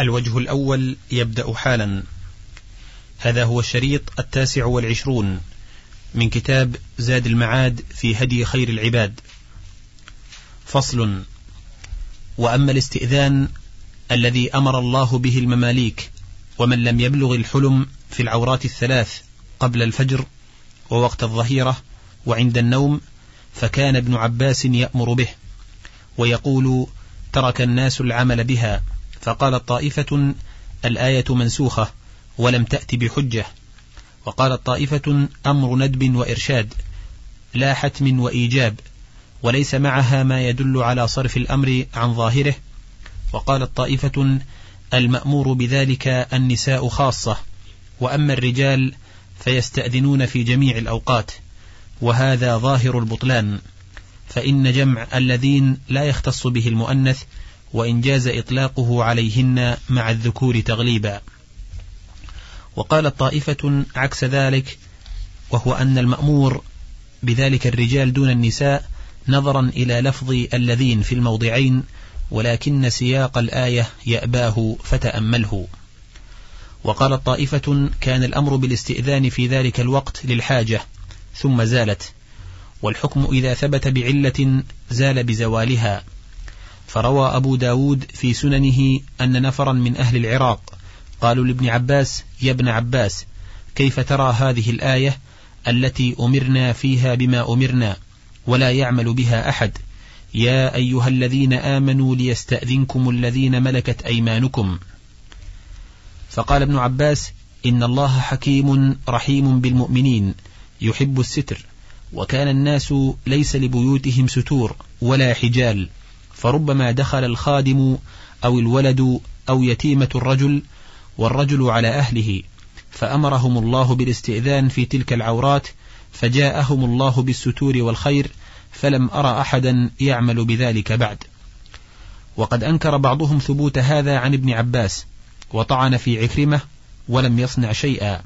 الوجه الأول يبدأ حالا. هذا هو الشريط التاسع والعشرون من كتاب زاد المعاد في هدي خير العباد. فصل وأما الاستئذان الذي أمر الله به المماليك ومن لم يبلغ الحلم في العورات الثلاث قبل الفجر ووقت الظهيرة وعند النوم فكان ابن عباس يأمر به ويقول ترك الناس العمل بها فقالت طائفة الآية منسوخة ولم تأت بحجة. وقالت طائفة أمر ندب وإرشاد لا حتم وإيجاب وليس معها ما يدل على صرف الأمر عن ظاهره. وقالت طائفة المأمور بذلك النساء خاصة وأما الرجال فيستأذنون في جميع الأوقات وهذا ظاهر البطلان. فإن جمع الذين لا يختص به المؤنث وإن جاز إطلاقه عليهن مع الذكور تغليبا. وقالت طائفة عكس ذلك وهو أن المأمور بذلك الرجال دون النساء نظرا إلى لفظ الذين في الموضعين ولكن سياق الآية يأباه فتأمله. وقالت طائفة كان الأمر بالاستئذان في ذلك الوقت للحاجة ثم زالت والحكم إذا ثبت بعلة زال بزوالها. فروى أبو داود في سننه أن نفرا من أهل العراق قالوا لابن عباس يا ابن عباس كيف ترى هذه الآية التي أمرنا فيها بما أمرنا ولا يعمل بها أحد؟ يا أيها الذين آمنوا ليستأذنكم الذين ملكت أيمانكم. فقال ابن عباس إن الله حكيم رحيم بالمؤمنين يحب الستر وكان الناس ليس لبيوتهم ستور ولا حجال فربما دخل الخادم أو الولد أو يتيمة الرجل والرجل على أهله فأمرهم الله بالاستئذان في تلك العورات فجاءهم الله بالستور والخير فلم أرى أحدا يعمل بذلك بعد. وقد أنكر بعضهم ثبوت هذا عن ابن عباس وطعن في عكرمة ولم يصنع شيئا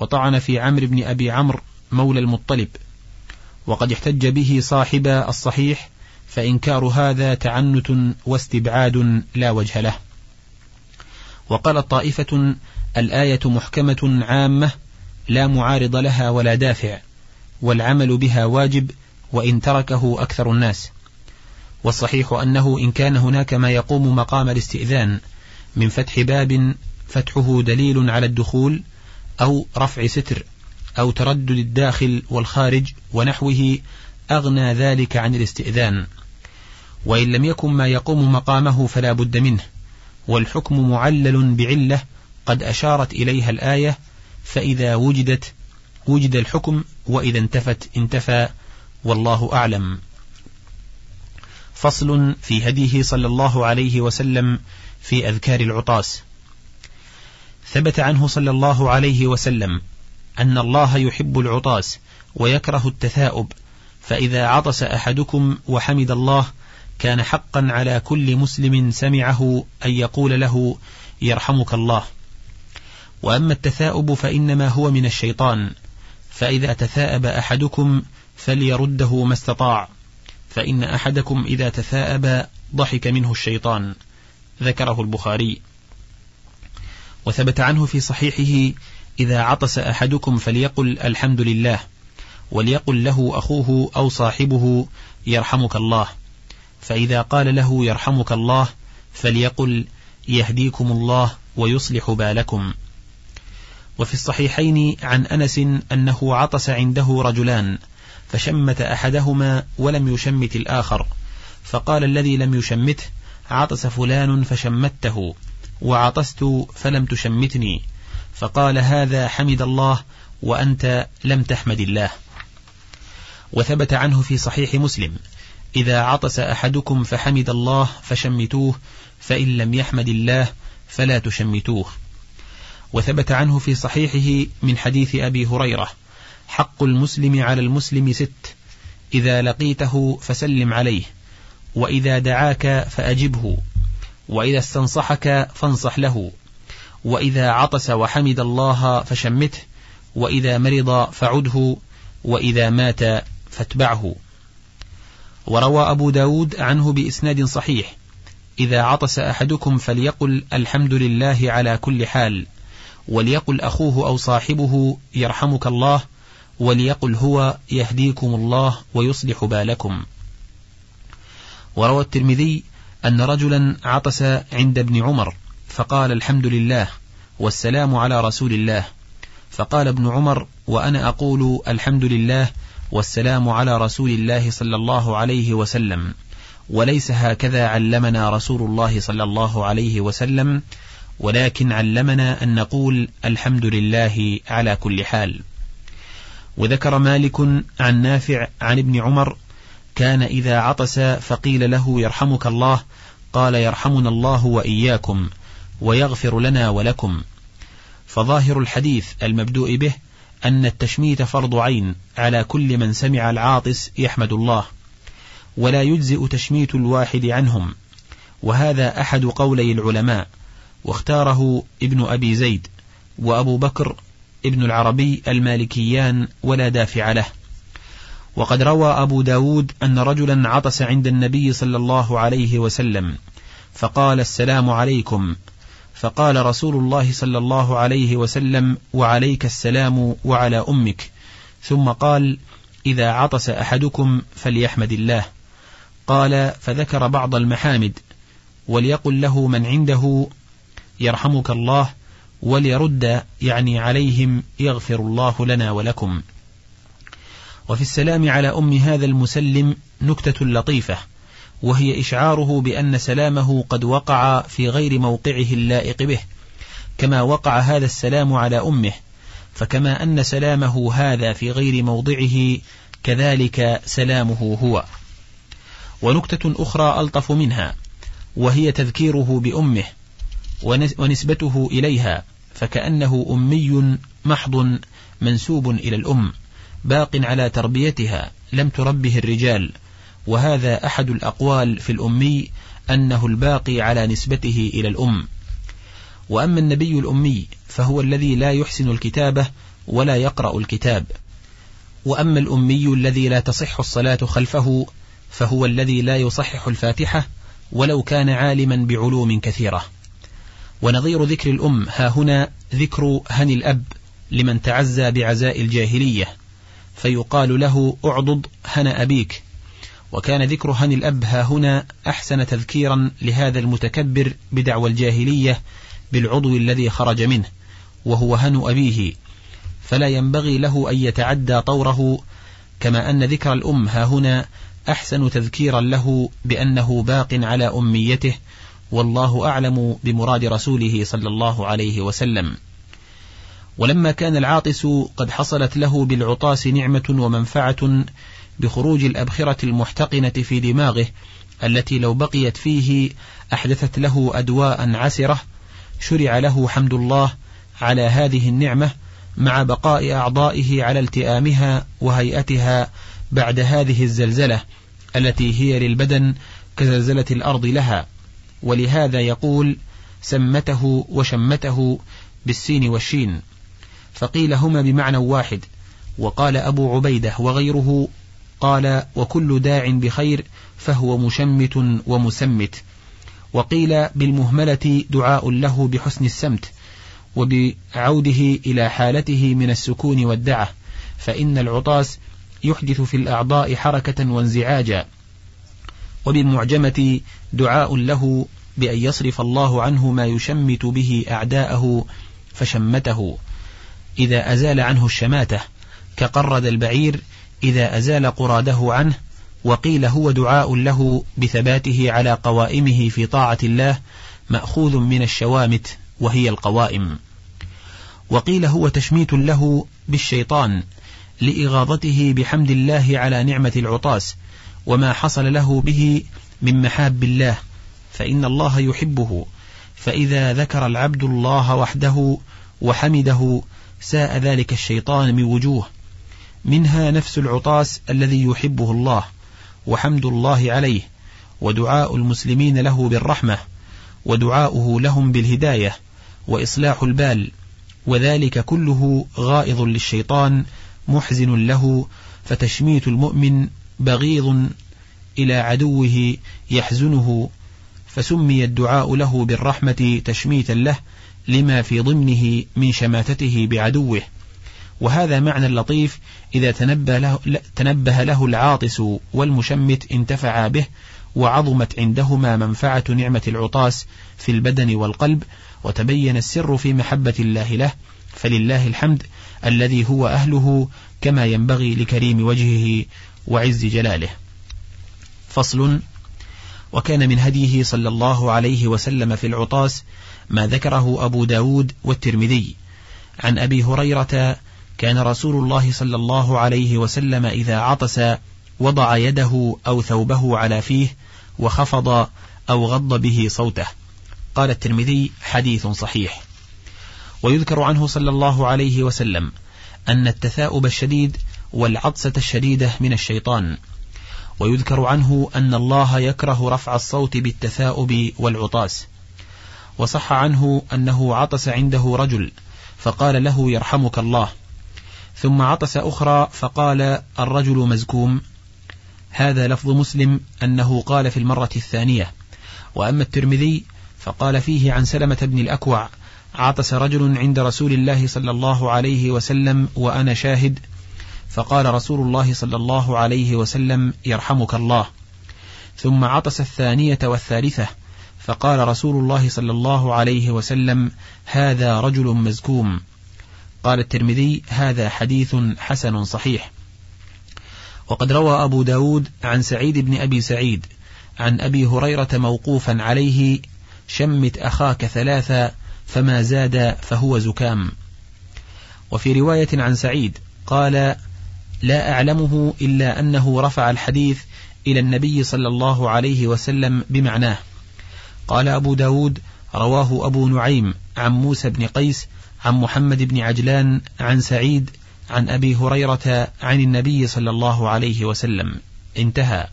وطعن في عمرو بن أبي عمرو مولى المطلب وقد احتج به صاحب الصحيح فإنكار هذا تعنت واستبعاد لا وجه له. وقال طائفة الآية محكمة عامة لا معارض لها ولا دافع والعمل بها واجب وإن تركه أكثر الناس. والصحيح أنه إن كان هناك ما يقوم مقام الاستئذان من فتح باب فتحه دليل على الدخول أو رفع ستر أو تردد الداخل والخارج ونحوه أغنى ذلك عن الاستئذان. وإن لم يكن ما يقوم مقامه فلا بد منه والحكم معلل بعلة قد أشارت إليها الآية فإذا وجدت وجد الحكم وإذا انتفت انتفى والله أعلم. فصل في هديه صلى الله عليه وسلم في أذكار العطاس. ثبت عنه صلى الله عليه وسلم أن الله يحب العطاس ويكره التثاؤب فإذا عطس أحدكم وحمد الله كان حقا على كل مسلم سمعه أن يقول له يرحمك الله. وأما التثاؤب فإنما هو من الشيطان فإذا تثاءب أحدكم فليرده ما استطاع فإن أحدكم إذا تثاءب ضحك منه الشيطان ذكره البخاري. وثبت عنه في صحيحه إذا عطس أحدكم فليقل الحمد لله. وليقل له أخوه أو صاحبه يرحمك الله. فإذا قال له يرحمك الله فليقل يهديكم الله ويصلح بالكم. وفي الصحيحين عن أنس أنه عطس عنده رجلان فشمت أحدهما ولم يشمت الآخر. فقال الذي لم يشمته عطس فلان فشمته وعطست فلم تشمتني. فقال هذا حمد الله وأنت لم تحمد الله. وثبت عنه في صحيح مسلم. إذا عطس أحدكم فحمد الله فشمتوه فإن لم يحمد الله فلا تشمتوه. وثبت عنه في صحيحه من حديث أبي هريرة حق المسلم على المسلم ست إذا لقيته فسلم عليه وإذا دعاك فأجبه وإذا استنصحك فانصح له وإذا عطس وحمد الله فشمته وإذا مرض فعده وإذا مات فاتبعه. وروى أبو داود عنه بإسناد صحيح إذا عطس أحدكم فليقل الحمد لله على كل حال وليقل أخوه أو صاحبه يرحمك الله وليقل هو يهديكم الله ويصلح بالكم. وروى الترمذي أن رجلا عطس عند ابن عمر فقال الحمد لله والسلام على رسول الله فقال ابن عمر وأنا أقول الحمد لله والسلام على رسول الله صلى الله عليه وسلم. وليس هكذا علمنا رسول الله صلى الله عليه وسلم ولكن علمنا أن نقول الحمد لله على كل حال. وذكر مالك عن نافع عن ابن عمر كان إذا عطس فقيل له يرحمك الله قال يرحمنا الله وإياكم ويغفر لنا ولكم. فظاهر الحديث المبدوء به أن التشميت فرض عين على كل من سمع العاطس يحمد الله ولا يجزئ تشميت الواحد عنهم وهذا أحد قولي العلماء واختاره ابن أبي زيد وأبو بكر ابن العربي المالكيان ولا دافع له. وقد روى أبو داود أن رجلا عطس عند النبي صلى الله عليه وسلم فقال السلام عليكم فقال رسول الله صلى الله عليه وسلم وعليك السلام وعلى أمك. ثم قال إذا عطس أحدكم فليحمد الله. قال فذكر بعض المحامد وليقل له من عنده يرحمك الله وليرد يعني عليهم يغفر الله لنا ولكم. وفي السلام على أم هذا المسلم نكتة لطيفة وهي إشعاره بأن سلامه قد وقع في غير موقعه اللائق به كما وقع هذا السلام على أمه فكما أن سلامه هذا في غير موضعه كذلك سلامه هو. ونكتة أخرى ألطف منها وهي تذكيره بأمه ونسبته إليها فكأنه أمي محض منسوب إلى الأم باق على تربيتها لم تربه الرجال. وهذا أحد الأقوال في الأمي أنه الباقي على نسبته إلى الأم. وأما النبي الأمي فهو الذي لا يحسن الكتابة ولا يقرأ الكتاب. وأما الأمي الذي لا تصح الصلاة خلفه فهو الذي لا يصحح الفاتحة ولو كان عالما بعلوم كثيرة. ونظير ذكر الأم ها هنا ذكر هني الأب لمن تعزى بعزاء الجاهلية فيقال له اعضض هنا أبيك. وكان ذكر هني الأب ها هنا أحسن تذكيرا لهذا المتكبر بدعوى الجاهلية بالعضو الذي خرج منه وهو هن أبيه. فلا ينبغي له أن يتعدى طوره كما أن ذكر الأم ها هنا أحسن تذكيرا له بأنه باق على أميته والله أعلم بمراد رسوله صلى الله عليه وسلم. ولما كان العاطس قد حصلت له بالعطاس نعمة ومنفعة بخروج الأبخرة المحتقنة في دماغه التي لو بقيت فيه أحدثت له أدواء عسرة شرع له حمد الله على هذه النعمة مع بقاء أعضائه على التئامها وهيئتها بعد هذه الزلزلة التي هي للبدن كزلزلة الأرض لها. ولهذا يقول سمته وشمته بالسين والشين. فقيل هما بمعنى واحد وقال أبو عبيدة وغيره قال وكل داع بخير فهو مشمت ومسمت. وقيل بالمهملة دعاء له بحسن السمت وبعوده إلى حالته من السكون والدعة. فإن العطاس يحدث في الأعضاء حركة وانزعاجا. وبالمعجمة دعاء له بأن يصرف الله عنه ما يشمت به أعداءه فشمته. إذا أزال عنه الشماتة كقرد البعير إذا أزال قراده عنه وقيل هو دعاء له بثباته على قوائمه في طاعة الله مأخوذ من الشوامت وهي القوائم. وقيل هو تشميت له بالشيطان لإغاظته بحمد الله على نعمة العطاس وما حصل له به من محاب الله فإن الله يحبه. فإذا ذكر العبد الله وحده وحمده ساء ذلك الشيطان من وجوه منها نفس العطاس الذي يحبه الله وحمد الله عليه ودعاء المسلمين له بالرحمة ودعاؤه لهم بالهداية وإصلاح البال وذلك كله غائض للشيطان محزن له فتشميت المؤمن بغيض إلى عدوه يحزنه فسمي الدعاء له بالرحمة تشميتا له لما في ضمنه من شماتته بعدوه. وهذا معنى لطيف إذا تنبه له, تنبه له العاطس والمشمت انتفعا به وعظمت عندهما منفعة نعمة العطاس في البدن والقلب وتبين السر في محبة الله له فلله الحمد الذي هو أهله كما ينبغي لكريم وجهه وعز جلاله. فصل وكان من هديه صلى الله عليه وسلم في العطاس ما ذكره أبو داود والترمذي. عن أبي هريرة كان رسول الله صلى الله عليه وسلم إذا عطس وضع يده أو ثوبه على فيه وخفض أو غض به صوته. قال الترمذي حديث صحيح. ويذكر عنه صلى الله عليه وسلم أن التثاؤب الشديد والعطسة الشديدة من الشيطان. ويذكر عنه أن الله يكره رفع الصوت بالتثاؤب والعطاس. وصح عنه أنه عطس عنده رجل فقال له يرحمك الله. ثم عطس أخرى فقال الرجل مزكوم. هذا لفظ مسلم أنه قال في المرة الثانية. وأما الترمذي فقال فيه عن سلمة بن الأكوع عطس رجل عند رسول الله صلى الله عليه وسلم وأنا شاهد. فقال رسول الله صلى الله عليه وسلم يرحمك الله. ثم عطس الثانية والثالثة فقال رسول الله صلى الله عليه وسلم هذا رجل مزكوم. قال الترمذي هذا حديث حسن صحيح. وقد روى أبو داود عن سعيد بن أبي سعيد عن أبي هريرة موقوفا عليه شمت أخاك ثلاثة فما زاد فهو زكام. وفي رواية عن سعيد قال لا أعلمه إلا أنه رفع الحديث إلى النبي صلى الله عليه وسلم بمعناه. قال أبو داود رواه أبو نعيم عن موسى بن قيس عن محمد بن عجلان عن سعيد عن أبي هريرة عن النبي صلى الله عليه وسلم. انتهى.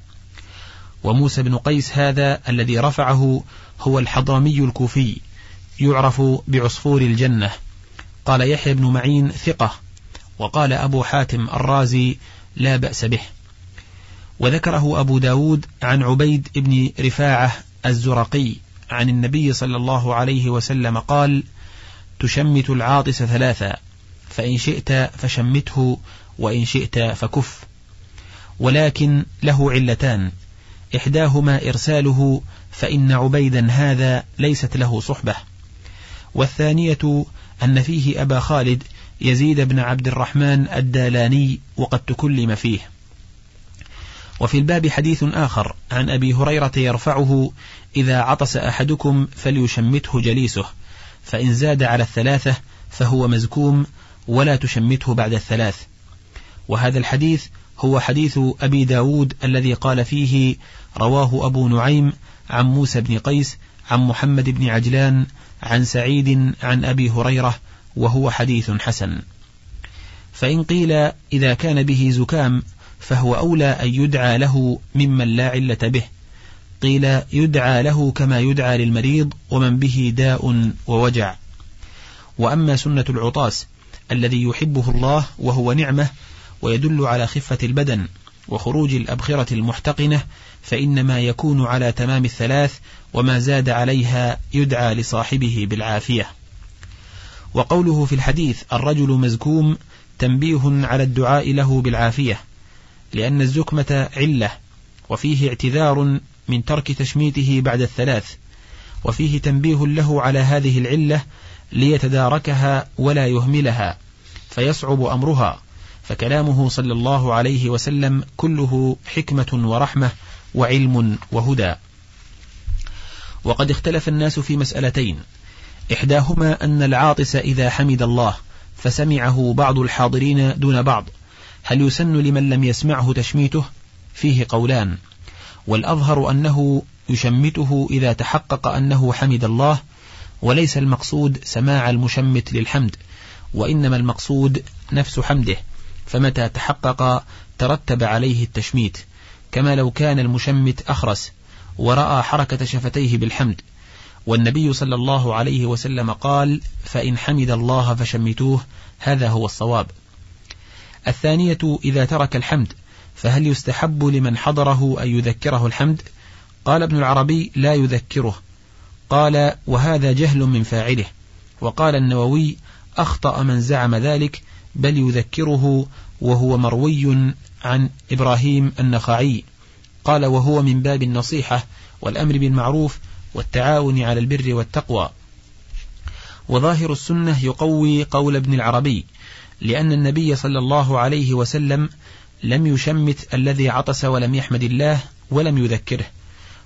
وموسى بن قيس هذا الذي رفعه هو الحضرمي الكوفي يعرف بعصفور الجنة. قال يحيى بن معين ثقة وقال أبو حاتم الرازي لا بأس به. وذكره أبو داود عن عبيد بن رفاعة الزرقي عن النبي صلى الله عليه وسلم قال تشمت العاطس ثلاثا فإن شئت فشمته وإن شئت فكف. ولكن له علتان إحداهما إرساله فإن عبيدا هذا ليست له صحبة. والثانية أن فيه أبا خالد يزيد بن عبد الرحمن الدالاني وقد تكلم فيه. وفي الباب حديث آخر عن أبي هريرة يرفعه إذا عطس أحدكم فليشمته جليسه. فإن زاد على الثلاثة فهو مزكوم ولا تشمته بعد الثلاث. وهذا الحديث هو حديث أبي داود الذي قال فيه رواه أبو نعيم عن موسى بن قيس عن محمد بن عجلان عن سعيد عن أبي هريرة وهو حديث حسن. فإن قيل إذا كان به زكام فهو أولى أن يدعى له ممن لا علة به. قيل يدعى له كما يدعى للمريض ومن به داء ووجع. وأما سنة العطاس الذي يحبه الله وهو نعمة ويدل على خفة البدن وخروج الأبخرة المحتقنة فإنما يكون على تمام الثلاث وما زاد عليها يدعى لصاحبه بالعافية. وقوله في الحديث الرجل مزكوم تنبيه على الدعاء له بالعافية لأن الزكمة علة وفيه اعتذار من ترك تشميته بعد الثلاث وفيه تنبيه له على هذه العلة ليتداركها ولا يهملها فيصعب أمرها فكلامه صلى الله عليه وسلم كله حكمة ورحمة وعلم وهدى. وقد اختلف الناس في مسألتين إحداهما أن العاطس إذا حمد الله فسمعه بعض الحاضرين دون بعض هل يسن لمن لم يسمعه تشميته؟ فيه قولان والأظهر أنه يشمته إذا تحقق أنه حمد الله وليس المقصود سماع المشمت للحمد وإنما المقصود نفس حمده فمتى تحقق ترتب عليه التشميت كما لو كان المشمت أخرس ورأى حركة شفتيه بالحمد. والنبي صلى الله عليه وسلم قال فإن حمد الله فشمتوه هذا هو الصواب. الثانية إذا ترك الحمد فهل يستحب لمن حضره أن يذكره الحمد؟ قال ابن العربي لا يذكره. قال وهذا جهل من فاعله. وقال النووي أخطأ من زعم ذلك بل يذكره وهو مروي عن إبراهيم النخعي. قال وهو من باب النصيحة والأمر بالمعروف والتعاون على البر والتقوى. وظاهر السنة يقوي قول ابن العربي لأن النبي صلى الله عليه وسلم لم يشمت الذي عطس ولم يحمد الله ولم يذكره.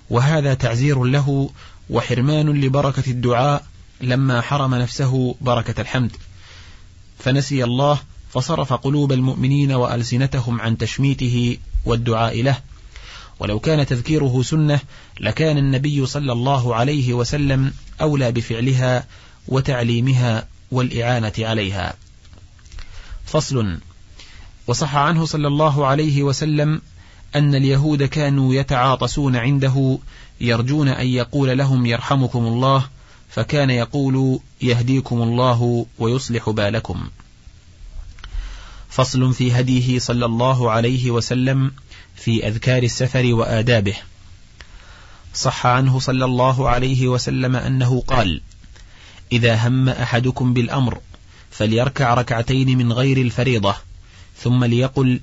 وهذا تعزير له وحرمان لبركة الدعاء لما حرم نفسه بركة الحمد. فنسي الله فصرف قلوب المؤمنين وألسنتهم عن تشميته والدعاء له. ولو كان تذكيره سنة لكان النبي صلى الله عليه وسلم أولى بفعلها وتعليمها والإعانة عليها. فصل. وصح عنه صلى الله عليه وسلم أن اليهود كانوا يتعاطسون عنده يرجون أن يقول لهم يرحمكم الله فكان يقول يهديكم الله ويصلح بالكم. فصل في هديه صلى الله عليه وسلم في أذكار السفر وآدابه. صح عنه صلى الله عليه وسلم أنه قال إذا هم أحدكم بالأمر فليركع ركعتين من غير الفريضة ثم ليقل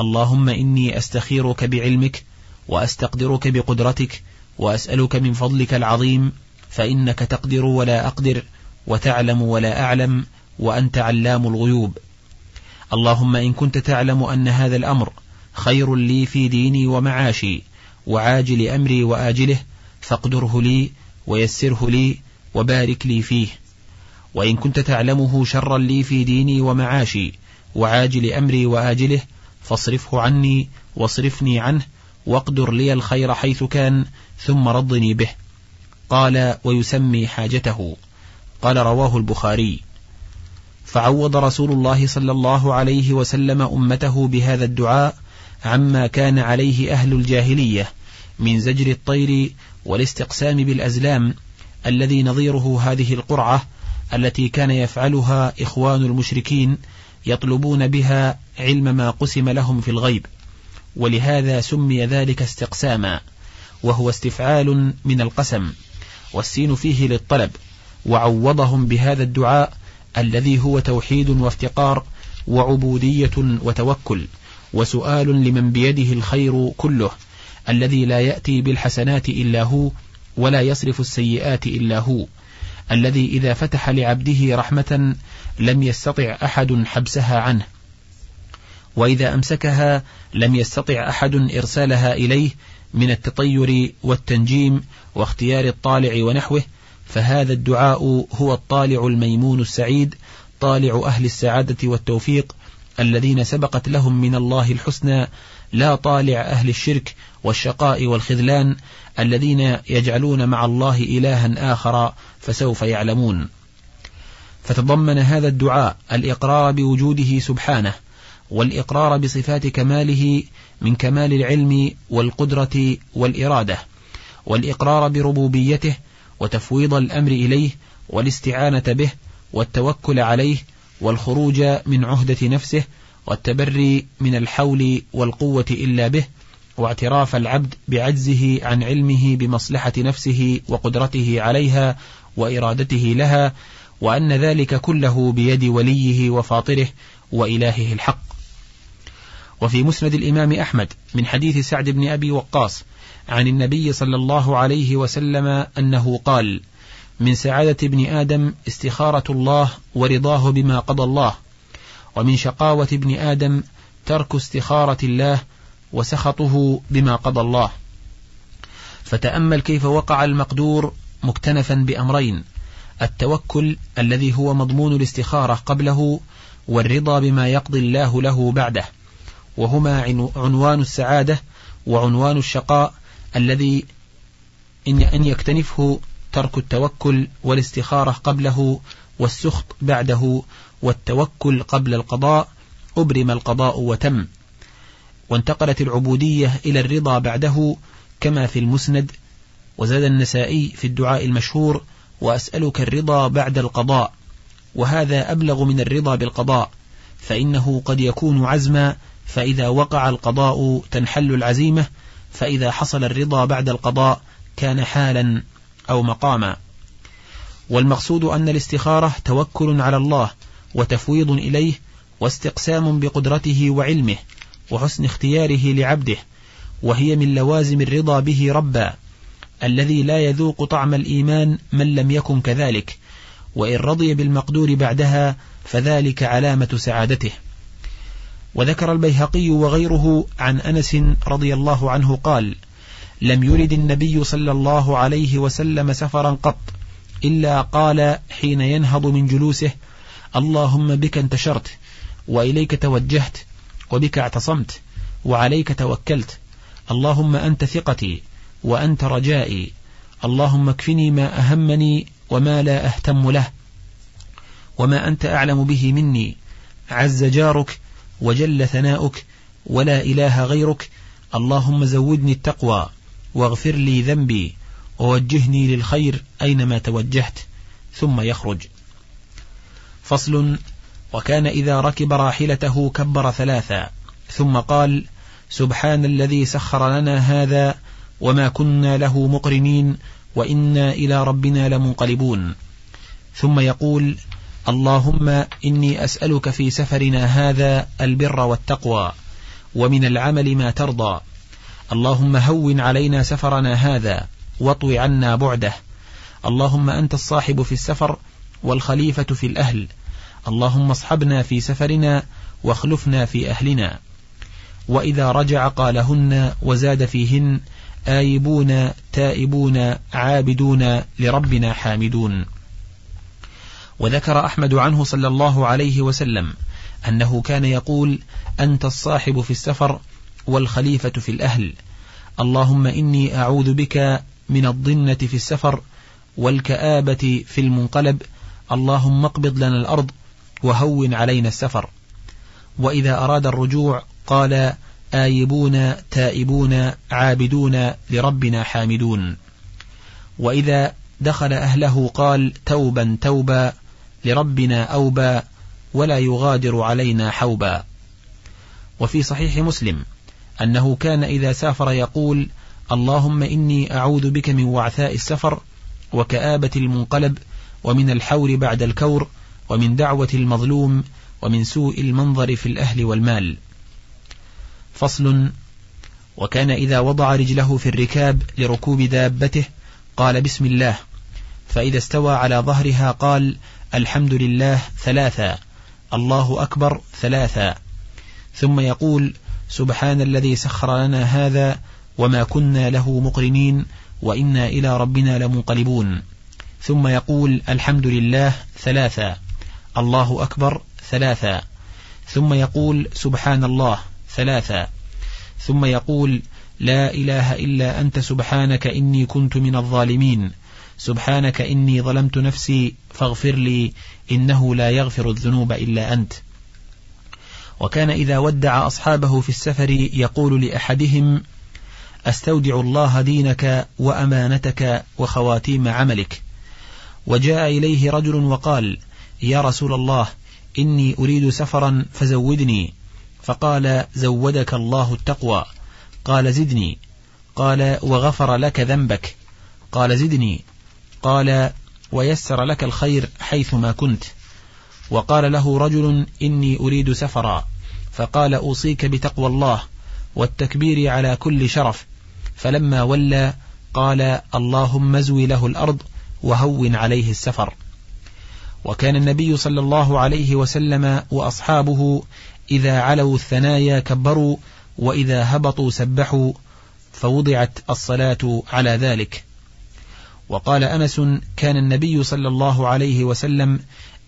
اللهم إني أستخيرك بعلمك وأستقدرك بقدرتك وأسألك من فضلك العظيم فإنك تقدر ولا أقدر وتعلم ولا أعلم وأنت علام الغيوب. اللهم إن كنت تعلم أن هذا الأمر خير لي في ديني ومعاشي وعاجل أمري وآجله فاقدره لي ويسره لي وبارك لي فيه. وإن كنت تعلمه شرا لي في ديني ومعاشي وعاجل أمري وآجله فاصرفه عني واصرفني عنه واقدر لي الخير حيث كان ثم رضني به. قال ويسمي حاجته. قال رواه البخاري. فعوض رسول الله صلى الله عليه وسلم أمته بهذا الدعاء عما كان عليه أهل الجاهلية من زجر الطير والاستقسام بالأزلام الذي نظيره هذه القرعة التي كان يفعلها إخوان المشركين يطلبون بها علم ما قسم لهم في الغيب ولهذا سمي ذلك استقساما وهو استفعال من القسم والسين فيه للطلب وعوضهم بهذا الدعاء الذي هو توحيد وافتقار وعبودية وتوكل وسؤال لمن بيده الخير كله الذي لا يأتي بالحسنات إلا هو ولا يصرف السيئات إلا هو. الذي إذا فتح لعبده رحمة لم يستطع أحد حبسها عنه. وإذا أمسكها لم يستطع أحد إرسالها إليه من التطير والتنجيم واختيار الطالع ونحوه فهذا الدعاء هو الطالع الميمون السعيد طالع أهل السعادة والتوفيق الذين سبقت لهم من الله الحسنى لا طالع أهل الشرك والشقاء والخذلان الذين يجعلون مع الله إلها آخر فسوف يعلمون. فتضمن هذا الدعاء الإقرار بوجوده سبحانه والإقرار بصفات كماله من كمال العلم والقدرة والإرادة والإقرار بربوبيته وتفويض الأمر إليه والاستعانة به والتوكل عليه والخروج من عهدة نفسه والتبري من الحول والقوة إلا به واعتراف العبد بعجزه عن علمه بمصلحة نفسه وقدرته عليها وإرادته لها وأن ذلك كله بيد وليه وفاطره وإلهه الحق. وفي مسند الإمام أحمد من حديث سعد بن أبي وقاص عن النبي صلى الله عليه وسلم أنه قال من سعادة ابن آدم استخارة الله ورضاه بما قضى الله ومن شقاوة ابن آدم ترك استخارة الله وسخطه بما قضى الله. فتأمل كيف وقع المقدور مكتنفا بأمرين التوكل الذي هو مضمون الاستخارة قبله والرضا بما يقضي الله له بعده. وهما عنوان السعادة وعنوان الشقاء الذي إن أن يكتنفه ترك التوكل والاستخارة قبله والسخط بعده والتوكل قبل القضاء أبرم القضاء وتم. وانتقلت العبودية إلى الرضا بعده كما في المسند وزاد النسائي في الدعاء المشهور وأسألك الرضا بعد القضاء. وهذا أبلغ من الرضا بالقضاء فإنه قد يكون عزما فإذا وقع القضاء تنحل العزيمة فإذا حصل الرضا بعد القضاء كان حالا أو مقاما. والمقصود أن الاستخارة توكل على الله وتفويض إليه واستقسام بقدرته وعلمه وحسن اختياره لعبده وهي من لوازم الرضا به ربا الذي لا يذوق طعم الإيمان من لم يكن كذلك وإن رضي بالمقدور بعدها فذلك علامة سعادته. وذكر البيهقي وغيره عن أنس رضي الله عنه قال لم يرد النبي صلى الله عليه وسلم سفرا قط إلا قال حين ينهض من جلوسه اللهم بك انتشرت وإليك توجهت وبك اعتصمت وعليك توكلت. اللهم أنت ثقتي وأنت رجائي. اللهم اكفني ما أهمني وما لا أهتم له. وما أنت أعلم به مني. عز جارك وجل ثناؤك ولا إله غيرك. اللهم زودني التقوى واغفر لي ذنبي ووجهني للخير أينما توجهت. ثم يخرج. فصل وكان إذا ركب راحلته كبر ثلاثا ثم قال سبحان الذي سخر لنا هذا وما كنا له مقرنين وإنا إلى ربنا لمنقلبون. ثم يقول اللهم إني أسألك في سفرنا هذا البر والتقوى ومن العمل ما ترضى. اللهم هون علينا سفرنا هذا واطو عنا بعده. اللهم أنت الصاحب في السفر والخليفة في الأهل. اللهم اصحبنا في سفرنا واخلفنا في أهلنا. وإذا رجع قالهن وزاد فيهن آيبون تائبون عابدون لربنا حامدون. وذكر أحمد عنه صلى الله عليه وسلم أنه كان يقول أنت الصاحب في السفر والخليفة في الأهل. اللهم إني أعوذ بك من الضنة في السفر والكآبة في المنقلب اللهم اقبض لنا الأرض وهون علينا السفر. وإذا أراد الرجوع قال آيبون تائبون عابدون لربنا حامدون. وإذا دخل أهله قال توبا توبا لربنا أوبا ولا يغادر علينا حوبا. وفي صحيح مسلم أنه كان إذا سافر يقول اللهم إني أعوذ بك من وعثاء السفر وكآبة المنقلب ومن الحور بعد الكور ومن دعوة المظلوم ومن سوء المنظر في الأهل والمال. فصل وكان إذا وضع رجله في الركاب لركوب دابته قال بسم الله. فإذا استوى على ظهرها قال الحمد لله ثلاثا الله أكبر ثلاثا. ثم يقول سبحان الذي سخر لنا هذا وما كنا له مقرنين وإنا إلى ربنا لمنقلبون. ثم يقول الحمد لله ثلاثا الله أكبر ثلاثا. ثم يقول سبحان الله ثلاثا. ثم يقول لا إله إلا أنت سبحانك إني كنت من الظالمين. سبحانك إني ظلمت نفسي فاغفر لي إنه لا يغفر الذنوب إلا أنت. وكان إذا ودع أصحابه في السفر يقول لأحدهم أستودع الله دينك وأمانتك وخواتيم عملك. وجاء إليه رجل وقال يا رسول الله إني أريد سفرا فزودني. فقال زودك الله التقوى. قال زدني. قال وغفر لك ذنبك. قال زدني. قال ويسر لك الخير حيثما كنت. وقال له رجل إني أريد سفرا. فقال أوصيك بتقوى الله والتكبير على كل شرف. فلما ولى قال اللهم ازوي له الأرض وهون عليه السفر. وكان النبي صلى الله عليه وسلم وأصحابه إذا علوا الثنايا كبروا وإذا هبطوا سبحوا فوضعت الصلاة على ذلك. وقال أنس كان النبي صلى الله عليه وسلم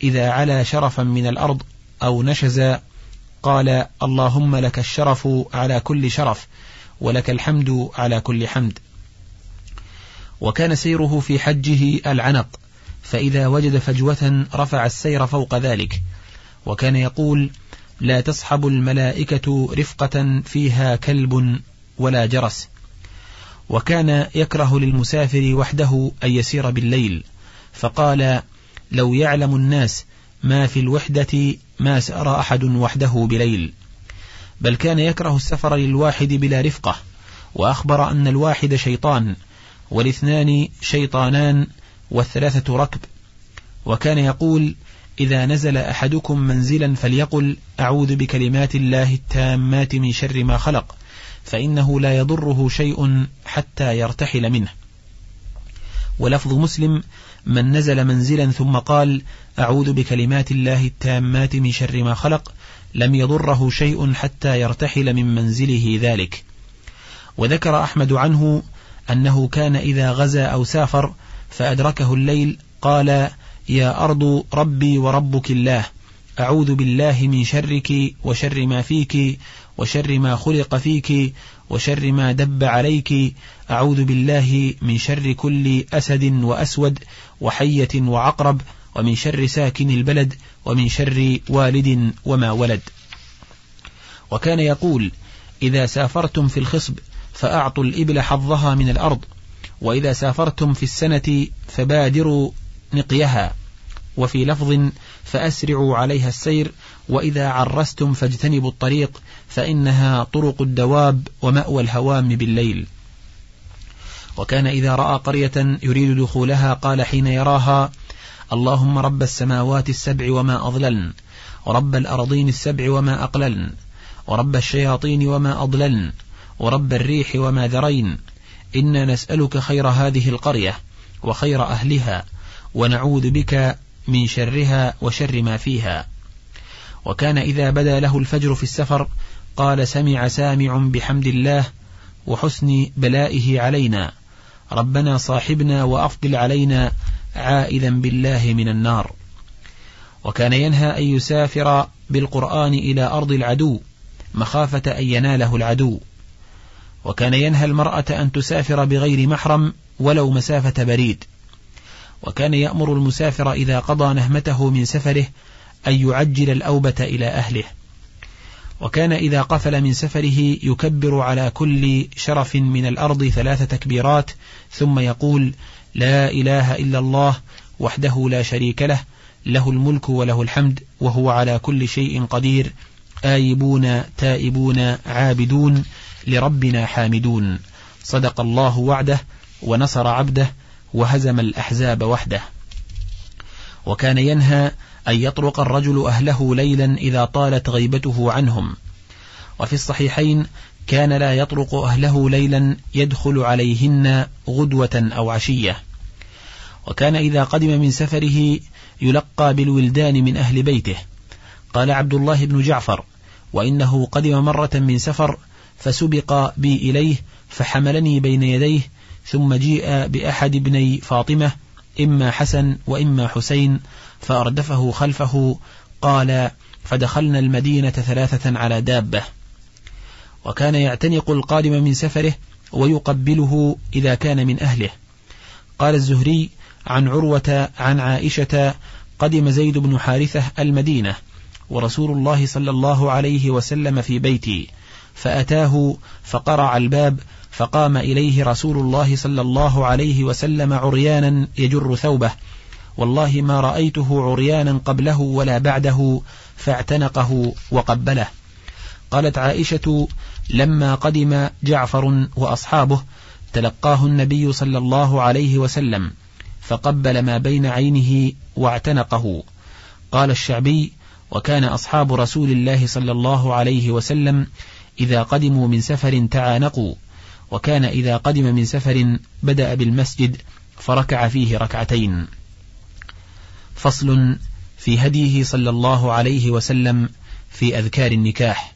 إذا علا شرفا من الأرض أو نشز قال اللهم لك الشرف على كل شرف ولك الحمد على كل حمد. وكان سيره في حجه العنق فإذا وجد فجوة رفع السير فوق ذلك وكان يقول لا تصحب الملائكة رفقة فيها كلب ولا جرس. وكان يكره للمسافر وحده أن يسير بالليل فقال لو يعلم الناس ما في الوحدة ما سأر أحد وحده بليل. بل كان يكره السفر للواحد بلا رفقة وأخبر أن الواحد شيطان والاثنان شيطانان والثلاثة ركب. وكان يقول إذا نزل أحدكم منزلا فليقل أعوذ بكلمات الله التامات من شر ما خلق فإنه لا يضره شيء حتى يرتحل منه. ولفظ مسلم من نزل منزلا ثم قال أعوذ بكلمات الله التامات من شر ما خلق لم يضره شيء حتى يرتحل من منزله ذلك. وذكر أحمد عنه أنه كان إذا غزا أو سافر فأدركه الليل قال يا أرض ربي وربك الله أعوذ بالله من شرك وشر ما فيك وشر ما خلق فيك وشر ما دب عليك أعوذ بالله من شر كل أسد وأسود وحية وعقرب ومن شر ساكن البلد ومن شر والد وما ولد. وكان يقول إذا سافرتم في الخصب فأعطوا الإبل حظها من الأرض وإذا سافرتم في السنة فبادروا نقيها وفي لفظ فأسرعوا عليها السير وإذا عرستم فاجتنبوا الطريق فإنها طرق الدواب ومأوى الهوام بالليل. وكان إذا رأى قرية يريد دخولها قال حين يراها اللهم رب السماوات السبع وما أضللن ورب الأرضين السبع وما أقللن ورب الشياطين وما أضللن ورب الريح وما ذرين. إنا نسألك خير هذه القرية وخير أهلها ونعوذ بك من شرها وشر ما فيها. وكان إذا بدا له الفجر في السفر قال سمع سامع بحمد الله وحسن بلائه علينا. ربنا صاحبنا وأفضل علينا عائذا بالله من النار. وكان ينهى أن يسافر بالقرآن إلى أرض العدو مخافة أن يناله العدو. وكان ينهى المرأة أن تسافر بغير محرم ولو مسافة بريد. وكان يأمر المسافر إذا قضى نهمته من سفره أن يعجل الأوبة إلى أهله. وكان إذا قفل من سفره يكبر على كل شرف من الأرض ثلاث تكبيرات ثم يقول لا إله إلا الله وحده لا شريك له له الملك وله الحمد وهو على كل شيء قدير. آيبون تائبون عابدون لربنا حامدون. صدق الله وعده ونصر عبده وهزم الأحزاب وحده. وكان ينهى أن يطرق الرجل أهله ليلا إذا طالت غيبته عنهم. وفي الصحيحين كان لا يطرق أهله ليلا يدخل عليهن غدوة أو عشية. وكان إذا قدم من سفره يلقى بالولدان من أهل بيته. قال عبد الله بن جعفر وإنه قدم مرة من سفر فسبق بي إليه فحملني بين يديه ثم جيء بأحد ابني فاطمة إما حسن وإما حسين فأردفه خلفه قال فدخلنا المدينة ثلاثة على دابة. وكان يعتنق القادم من سفره ويقبله إذا كان من أهله. قال الزهري عن عروة عن عائشة قدم زيد بن حارثة المدينة. ورسول الله صلى الله عليه وسلم في بيتي. فأتاه فقرع الباب فقام إليه رسول الله صلى الله عليه وسلم عريانا يجر ثوبه. والله ما رأيته عريانا قبله ولا بعده فاعتنقه وقبله. قالت عائشة لما قدم جعفر وأصحابه تلقاه النبي صلى الله عليه وسلم فقبل ما بين عينه واعتنقه. قال الشعبي وكان أصحاب رسول الله صلى الله عليه وسلم إذا قدموا من سفر تعانقوا وكان إذا قدم من سفر بدأ بالمسجد فركع فيه ركعتين. فصل في هديه صلى الله عليه وسلم في أذكار النكاح.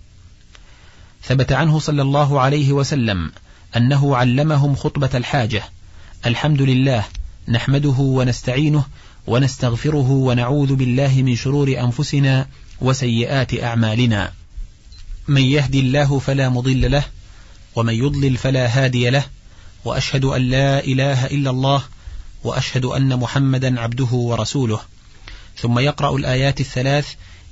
ثبت عنه صلى الله عليه وسلم أنه علمهم خطبة الحاجة الحمد لله نحمده ونستعينه ونستغفره ونعوذ بالله من شرور أنفسنا وسيئات أعمالنا. من يهدي الله فلا مضل له ومن يضلل فلا هادي له وأشهد أن لا إله إلا الله وأشهد أن محمدا عبده ورسوله. ثم يقرأ الآيات الثلاث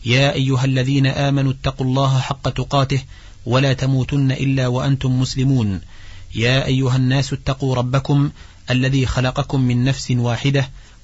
يا أيها الذين آمنوا اتقوا الله حق تقاته ولا تموتن إلا وأنتم مسلمون. يا أيها الناس اتقوا ربكم الذي خلقكم من نفس واحدة